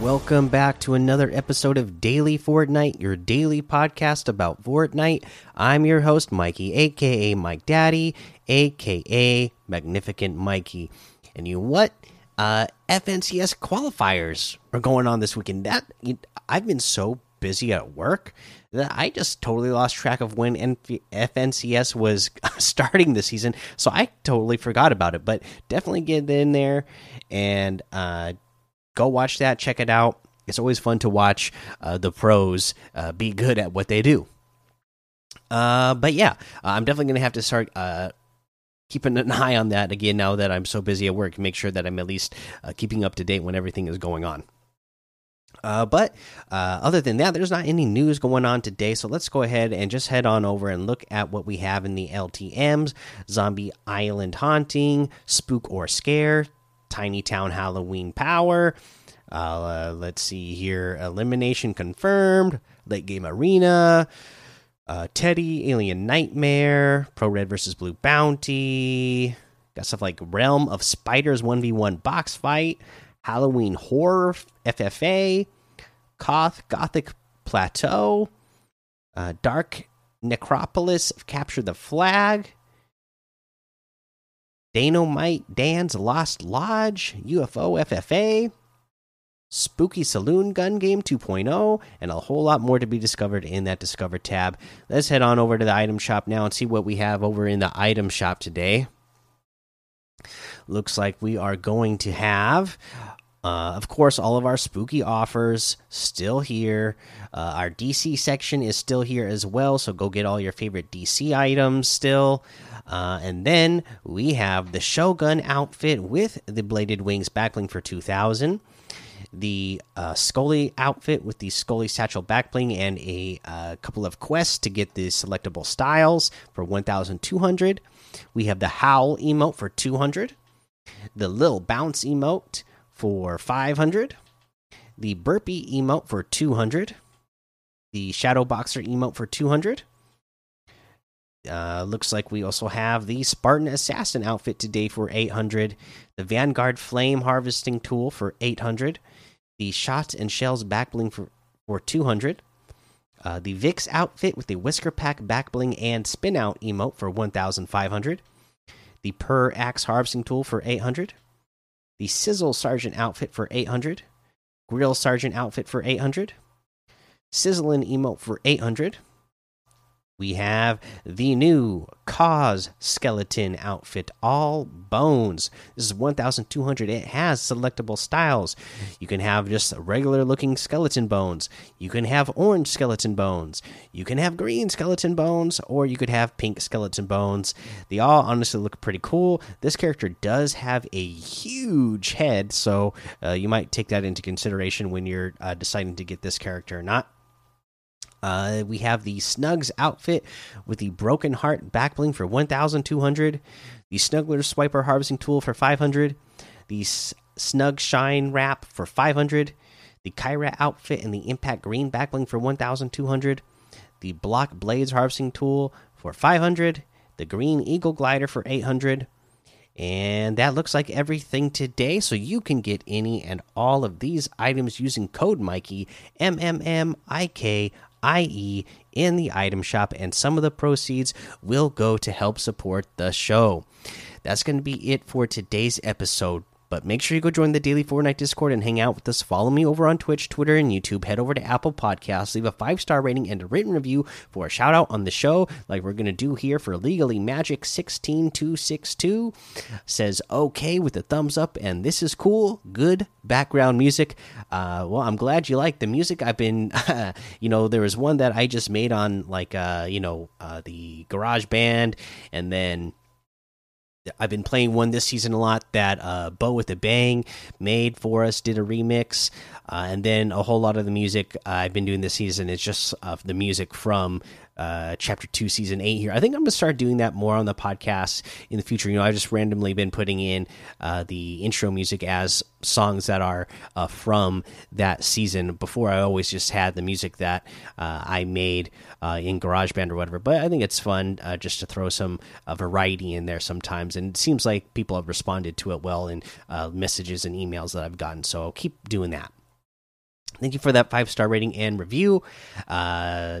Welcome back to another episode of Daily Fortnite, your daily podcast about Fortnite. I'm your host, Mikey, aka Mike Daddy, aka Magnificent Mikey. And you know what? Uh, FNCS qualifiers are going on this weekend. That I've been so busy at work that I just totally lost track of when FNCS was starting the season. So I totally forgot about it. But definitely get in there and uh, go watch that. Check it out. It's always fun to watch uh, the pros uh, be good at what they do. Uh, but yeah, I'm definitely gonna have to start uh, keeping an eye on that again now that I'm so busy at work. Make sure that I'm at least uh, keeping up to date when everything is going on. Uh, but uh, other than that, there's not any news going on today. So let's go ahead and just head on over and look at what we have in the LTMs Zombie Island Haunting, Spook or Scare, Tiny Town Halloween Power. Uh, let's see here Elimination Confirmed, Late Game Arena. Uh, Teddy, Alien Nightmare, Pro Red versus Blue Bounty. Got stuff like Realm of Spiders 1v1 box fight, Halloween Horror FFA, Koth Gothic Plateau, uh, Dark Necropolis Capture the Flag, Dynamite Dan's Lost Lodge, UFO FFA, Spooky Saloon Gun Game 2.0, and a whole lot more to be discovered in that Discover tab. Let's head on over to the item shop now and see what we have over in the item shop today. Looks like we are going to have uh, of course, all of our spooky offers still here. Uh, our DC section is still here as well, so go get all your favorite DC items still. Uh, and then we have the Shogun outfit with the bladed wings backbling for 2000. The uh, Scully outfit with the Scully satchel backbling and a uh, couple of quests to get the selectable styles for 1200. We have the Howl emote for 200. The Lil Bounce emote for 500, the Burpee emote for 200, the Shadow Boxer emote for 200. Uh, looks like we also have the Spartan Assassin outfit today for 800, the Vanguard Flame Harvesting Tool for 800, the Shots and Shells Backbling for, for 200, uh, the Vix outfit with the Whisker Pack Backbling and Spin Out emote for 1500, the Per Axe Harvesting Tool for 800, the Sizzle Sergeant outfit for 800, Grill Sergeant outfit for 800, Sizzling emote for 800, we have the new Cause Skeleton outfit, all bones. This is 1200. It has selectable styles. You can have just regular looking skeleton bones. You can have orange skeleton bones. You can have green skeleton bones, or you could have pink skeleton bones. They all honestly look pretty cool. This character does have a huge head, so uh, you might take that into consideration when you're uh, deciding to get this character or not. Uh, we have the Snugs outfit with the Broken Heart backbling for 1,200. The Snuggler Swiper harvesting tool for 500. The Snug Shine wrap for 500. The Kyra outfit and the Impact Green backbling for 1,200. The Block Blades harvesting tool for 500. The Green Eagle glider for 800. And that looks like everything today. So you can get any and all of these items using code Mikey, M M M I K IE in the item shop, and some of the proceeds will go to help support the show. That's going to be it for today's episode. But make sure you go join the Daily Fortnite Discord and hang out with us. Follow me over on Twitch, Twitter, and YouTube. Head over to Apple Podcasts, leave a five star rating and a written review for a shout out on the show, like we're going to do here for Legally Magic 16262. Says okay with a thumbs up, and this is cool. Good background music. Uh, well, I'm glad you like the music. I've been, you know, there was one that I just made on like, uh, you know, uh, the Garage Band, and then I've been playing one this season a lot that uh, Bo with a Bang made for us, did a remix, uh, and then a whole lot of the music I've been doing this season is just uh, the music from uh, chapter two, season eight here. I think I'm gonna start doing that more on the podcast in the future. You know, I've just randomly been putting in uh, the intro music as songs that are uh, from that season. Before, I always just had the music that uh, I made uh, in GarageBand or whatever. But I think it's fun uh, just to throw some variety in there sometimes, and it seems like people have responded to it well in messages and emails that I've gotten. So I'll keep doing that. Thank you for that five star rating and review. Uh,